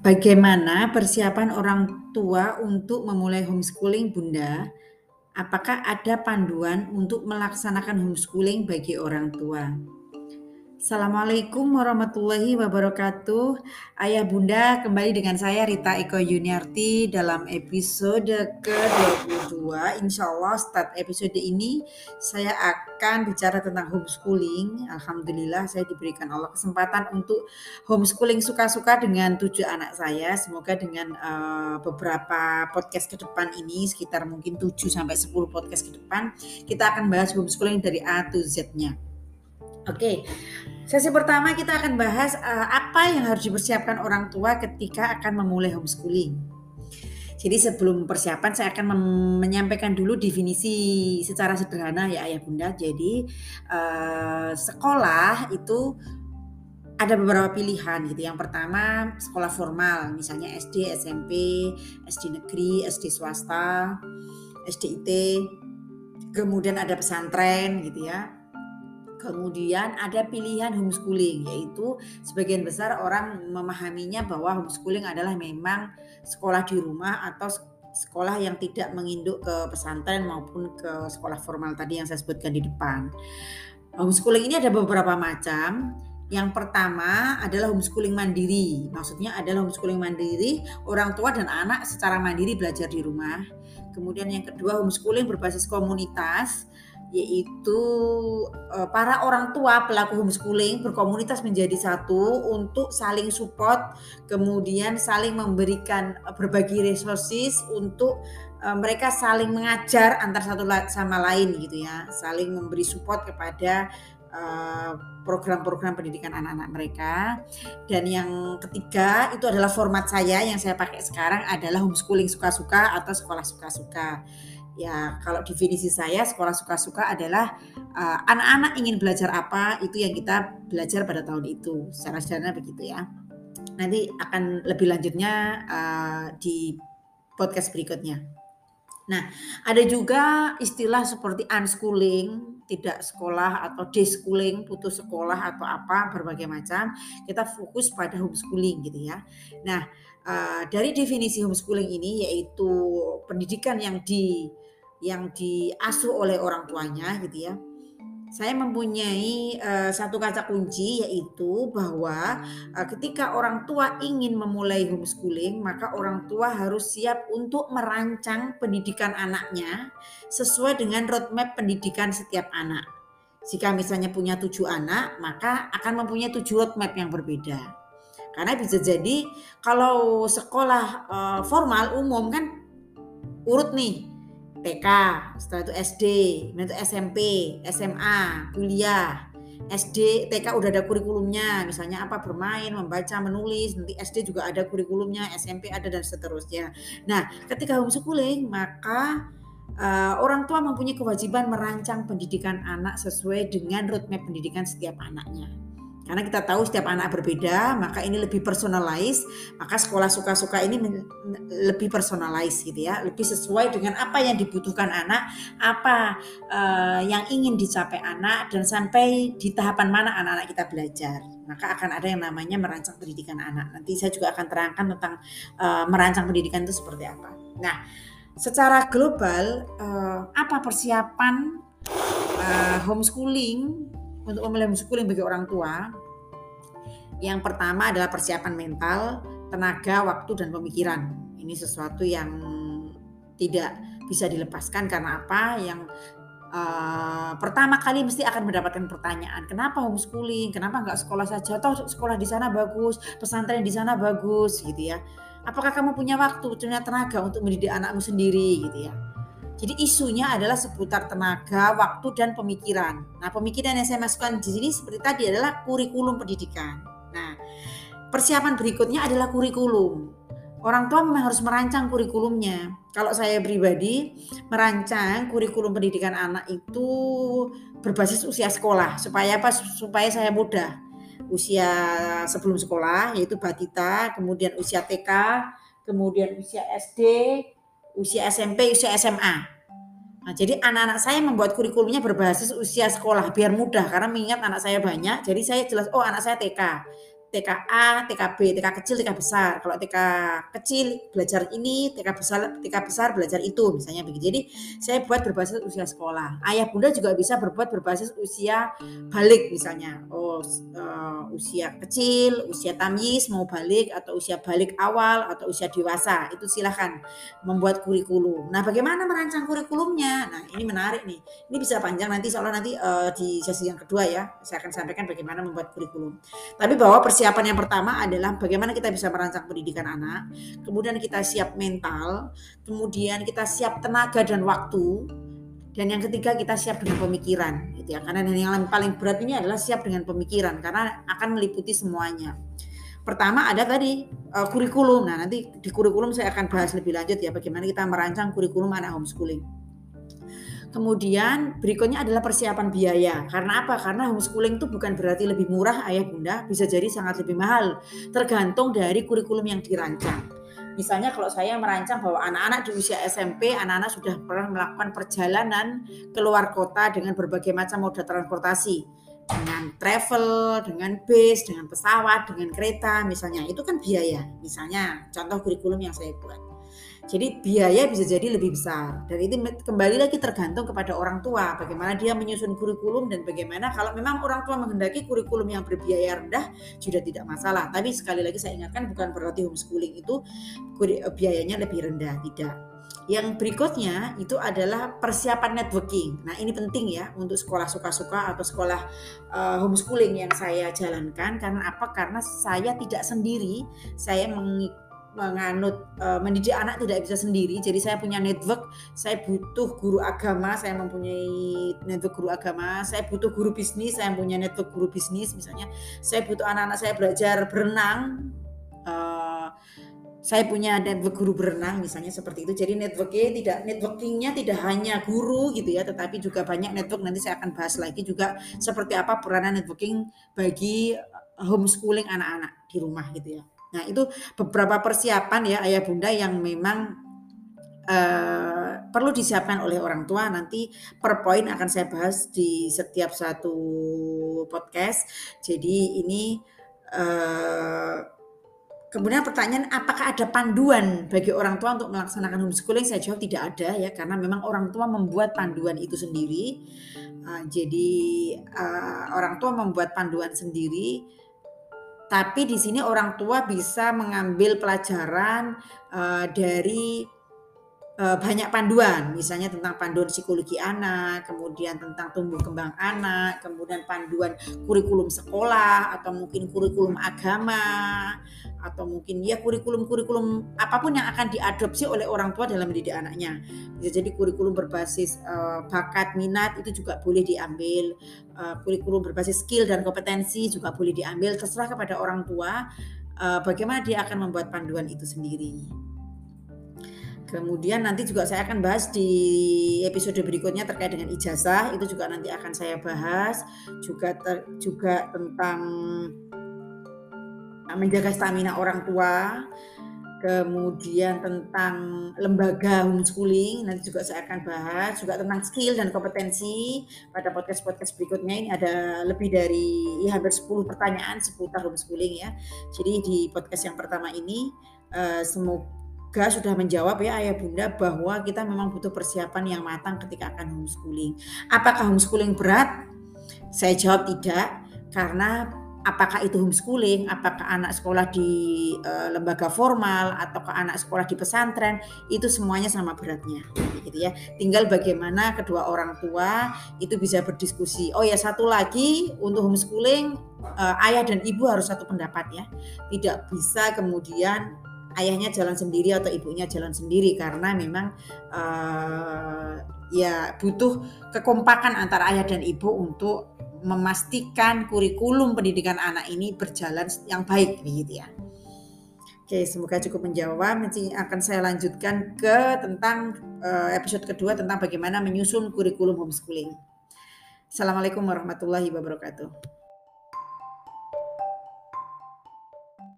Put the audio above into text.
Bagaimana persiapan orang tua untuk memulai homeschooling, Bunda? Apakah ada panduan untuk melaksanakan homeschooling bagi orang tua? Assalamualaikum warahmatullahi wabarakatuh. Ayah Bunda kembali dengan saya Rita Eko Yuniarti dalam episode ke-22. Insya Allah start episode ini saya akan bicara tentang homeschooling. Alhamdulillah saya diberikan Allah kesempatan untuk homeschooling suka-suka dengan tujuh anak saya. Semoga dengan uh, beberapa podcast ke depan ini sekitar mungkin 7 sampai 10 podcast ke depan kita akan bahas homeschooling dari A to Z-nya. Oke, sesi pertama kita akan bahas uh, apa yang harus dipersiapkan orang tua ketika akan memulai homeschooling. Jadi sebelum persiapan saya akan menyampaikan dulu definisi secara sederhana ya ayah bunda. Jadi uh, sekolah itu ada beberapa pilihan gitu. Yang pertama sekolah formal, misalnya SD, SMP, SD negeri, SD swasta, SDIT, kemudian ada pesantren gitu ya Kemudian ada pilihan homeschooling yaitu sebagian besar orang memahaminya bahwa homeschooling adalah memang sekolah di rumah atau sekolah yang tidak menginduk ke pesantren maupun ke sekolah formal tadi yang saya sebutkan di depan. Homeschooling ini ada beberapa macam. Yang pertama adalah homeschooling mandiri. Maksudnya adalah homeschooling mandiri, orang tua dan anak secara mandiri belajar di rumah. Kemudian yang kedua homeschooling berbasis komunitas yaitu uh, para orang tua pelaku homeschooling berkomunitas menjadi satu untuk saling support, kemudian saling memberikan uh, berbagi resources untuk uh, mereka saling mengajar antar satu sama lain gitu ya, saling memberi support kepada program-program pendidikan anak-anak mereka. Dan yang ketiga itu adalah format saya yang saya pakai sekarang adalah homeschooling suka-suka atau sekolah suka-suka ya kalau definisi saya sekolah suka-suka adalah eh, anak-anak uh, ingin belajar apa itu yang kita belajar pada tahun itu. Secara sederhana begitu ya. Nanti akan lebih lanjutnya uh, di podcast berikutnya. Nah ada juga istilah seperti unschooling tidak sekolah atau deschooling putus sekolah atau apa berbagai macam. Kita fokus pada homeschooling gitu ya. Nah uh, dari definisi homeschooling ini yaitu pendidikan yang di yang diasuh oleh orang tuanya gitu ya. Saya mempunyai uh, satu kata kunci yaitu bahwa uh, ketika orang tua ingin memulai homeschooling maka orang tua harus siap untuk merancang pendidikan anaknya sesuai dengan roadmap pendidikan setiap anak. Jika misalnya punya tujuh anak maka akan mempunyai tujuh roadmap yang berbeda. Karena bisa jadi kalau sekolah uh, formal umum kan urut nih TK, setelah itu SD, itu SMP, SMA, kuliah, SD, TK udah ada kurikulumnya, misalnya apa bermain, membaca, menulis, nanti SD juga ada kurikulumnya, SMP ada dan seterusnya. Nah, ketika homeschooling maka uh, orang tua mempunyai kewajiban merancang pendidikan anak sesuai dengan roadmap pendidikan setiap anaknya. Karena kita tahu setiap anak berbeda, maka ini lebih personalize, maka sekolah suka-suka ini lebih personalize gitu ya, lebih sesuai dengan apa yang dibutuhkan anak, apa uh, yang ingin dicapai anak dan sampai di tahapan mana anak-anak kita belajar. Maka akan ada yang namanya merancang pendidikan anak. Nanti saya juga akan terangkan tentang uh, merancang pendidikan itu seperti apa. Nah, secara global uh, apa persiapan uh, homeschooling untuk memulai homeschooling bagi orang tua, yang pertama adalah persiapan mental, tenaga, waktu, dan pemikiran. Ini sesuatu yang tidak bisa dilepaskan karena apa? Yang uh, pertama kali mesti akan mendapatkan pertanyaan, kenapa homeschooling? Kenapa nggak sekolah saja? Atau sekolah di sana bagus, pesantren di sana bagus, gitu ya? Apakah kamu punya waktu, punya tenaga untuk mendidik anakmu sendiri, gitu ya? Jadi isunya adalah seputar tenaga, waktu, dan pemikiran. Nah, pemikiran yang saya masukkan di sini seperti tadi adalah kurikulum pendidikan. Nah, persiapan berikutnya adalah kurikulum. Orang tua memang harus merancang kurikulumnya. Kalau saya pribadi merancang kurikulum pendidikan anak itu berbasis usia sekolah supaya apa? Supaya saya mudah. Usia sebelum sekolah yaitu batita, kemudian usia TK, kemudian usia SD, usia SMP, usia SMA. Nah, jadi anak-anak saya membuat kurikulumnya berbasis usia sekolah biar mudah karena mengingat anak saya banyak. Jadi saya jelas oh anak saya TK. TKA, TKB, TK kecil, TK besar. Kalau TK kecil belajar ini, TK besar, TK besar belajar itu, misalnya begitu. Jadi saya buat berbasis usia sekolah. Ayah bunda juga bisa berbuat berbasis usia balik, misalnya. Oh, uh, usia kecil, usia tamyiz mau balik atau usia balik awal atau usia dewasa. Itu silahkan membuat kurikulum. Nah, bagaimana merancang kurikulumnya? Nah, ini menarik nih. Ini bisa panjang nanti, soalnya nanti uh, di sesi yang kedua ya, saya akan sampaikan bagaimana membuat kurikulum. Tapi bahwa persiapan yang pertama adalah bagaimana kita bisa merancang pendidikan anak, kemudian kita siap mental, kemudian kita siap tenaga dan waktu, dan yang ketiga kita siap dengan pemikiran, gitu ya. Karena yang paling berat ini adalah siap dengan pemikiran karena akan meliputi semuanya. Pertama ada tadi uh, kurikulum. Nah, nanti di kurikulum saya akan bahas lebih lanjut ya bagaimana kita merancang kurikulum anak homeschooling. Kemudian berikutnya adalah persiapan biaya. Karena apa? Karena homeschooling itu bukan berarti lebih murah ayah bunda, bisa jadi sangat lebih mahal. Tergantung dari kurikulum yang dirancang. Misalnya kalau saya merancang bahwa anak-anak di usia SMP, anak-anak sudah pernah melakukan perjalanan keluar kota dengan berbagai macam moda transportasi. Dengan travel, dengan bus, dengan pesawat, dengan kereta misalnya. Itu kan biaya. Misalnya contoh kurikulum yang saya buat. Jadi biaya bisa jadi lebih besar dan itu kembali lagi tergantung kepada orang tua bagaimana dia menyusun kurikulum dan bagaimana kalau memang orang tua menghendaki kurikulum yang berbiaya rendah sudah tidak masalah. Tapi sekali lagi saya ingatkan bukan berarti homeschooling itu eh, biayanya lebih rendah, tidak. Yang berikutnya itu adalah persiapan networking. Nah ini penting ya untuk sekolah suka-suka atau sekolah uh, homeschooling yang saya jalankan. Karena apa? Karena saya tidak sendiri. Saya mengikuti menganut uh, mendidik anak tidak bisa sendiri. Jadi saya punya network, saya butuh guru agama, saya mempunyai network guru agama, saya butuh guru bisnis, saya punya network guru bisnis misalnya. Saya butuh anak-anak saya belajar berenang. Uh, saya punya network guru berenang misalnya seperti itu. Jadi networknya tidak networkingnya tidak hanya guru gitu ya, tetapi juga banyak network. Nanti saya akan bahas lagi juga seperti apa peranan networking bagi homeschooling anak-anak di rumah gitu ya. Nah, itu beberapa persiapan ya ayah bunda yang memang uh, perlu disiapkan oleh orang tua. Nanti per poin akan saya bahas di setiap satu podcast. Jadi ini uh, Kemudian pertanyaan apakah ada panduan bagi orang tua untuk melaksanakan homeschooling? Saya jawab tidak ada ya karena memang orang tua membuat panduan itu sendiri. Uh, jadi uh, orang tua membuat panduan sendiri tapi di sini orang tua bisa mengambil pelajaran uh, dari banyak panduan, misalnya tentang panduan psikologi anak, kemudian tentang tumbuh kembang anak, kemudian panduan kurikulum sekolah atau mungkin kurikulum agama atau mungkin ya kurikulum-kurikulum apa pun yang akan diadopsi oleh orang tua dalam mendidik anaknya. Jadi kurikulum berbasis uh, bakat, minat itu juga boleh diambil. Uh, kurikulum berbasis skill dan kompetensi juga boleh diambil. Terserah kepada orang tua bagaimana dia akan membuat panduan itu sendiri. Kemudian nanti juga saya akan bahas di episode berikutnya terkait dengan ijazah. Itu juga nanti akan saya bahas. Juga ter, juga tentang menjaga stamina orang tua, kemudian tentang lembaga homeschooling nanti juga saya akan bahas. Juga tentang skill dan kompetensi. Pada podcast podcast berikutnya ini ada lebih dari ya, hampir 10 pertanyaan seputar homeschooling ya. Jadi di podcast yang pertama ini uh, semoga sudah menjawab ya ayah bunda bahwa kita memang butuh persiapan yang matang ketika akan homeschooling apakah homeschooling berat saya jawab tidak karena apakah itu homeschooling, apakah anak sekolah di uh, lembaga formal atau ke anak sekolah di pesantren, itu semuanya sama beratnya, gitu ya. Tinggal bagaimana kedua orang tua itu bisa berdiskusi. Oh ya satu lagi untuk homeschooling uh, ayah dan ibu harus satu pendapat ya. Tidak bisa kemudian ayahnya jalan sendiri atau ibunya jalan sendiri karena memang uh, ya butuh kekompakan antara ayah dan ibu untuk memastikan kurikulum pendidikan anak ini berjalan yang baik begitu ya. Oke, semoga cukup menjawab. Nanti akan saya lanjutkan ke tentang uh, episode kedua tentang bagaimana menyusun kurikulum homeschooling. Assalamualaikum warahmatullahi wabarakatuh.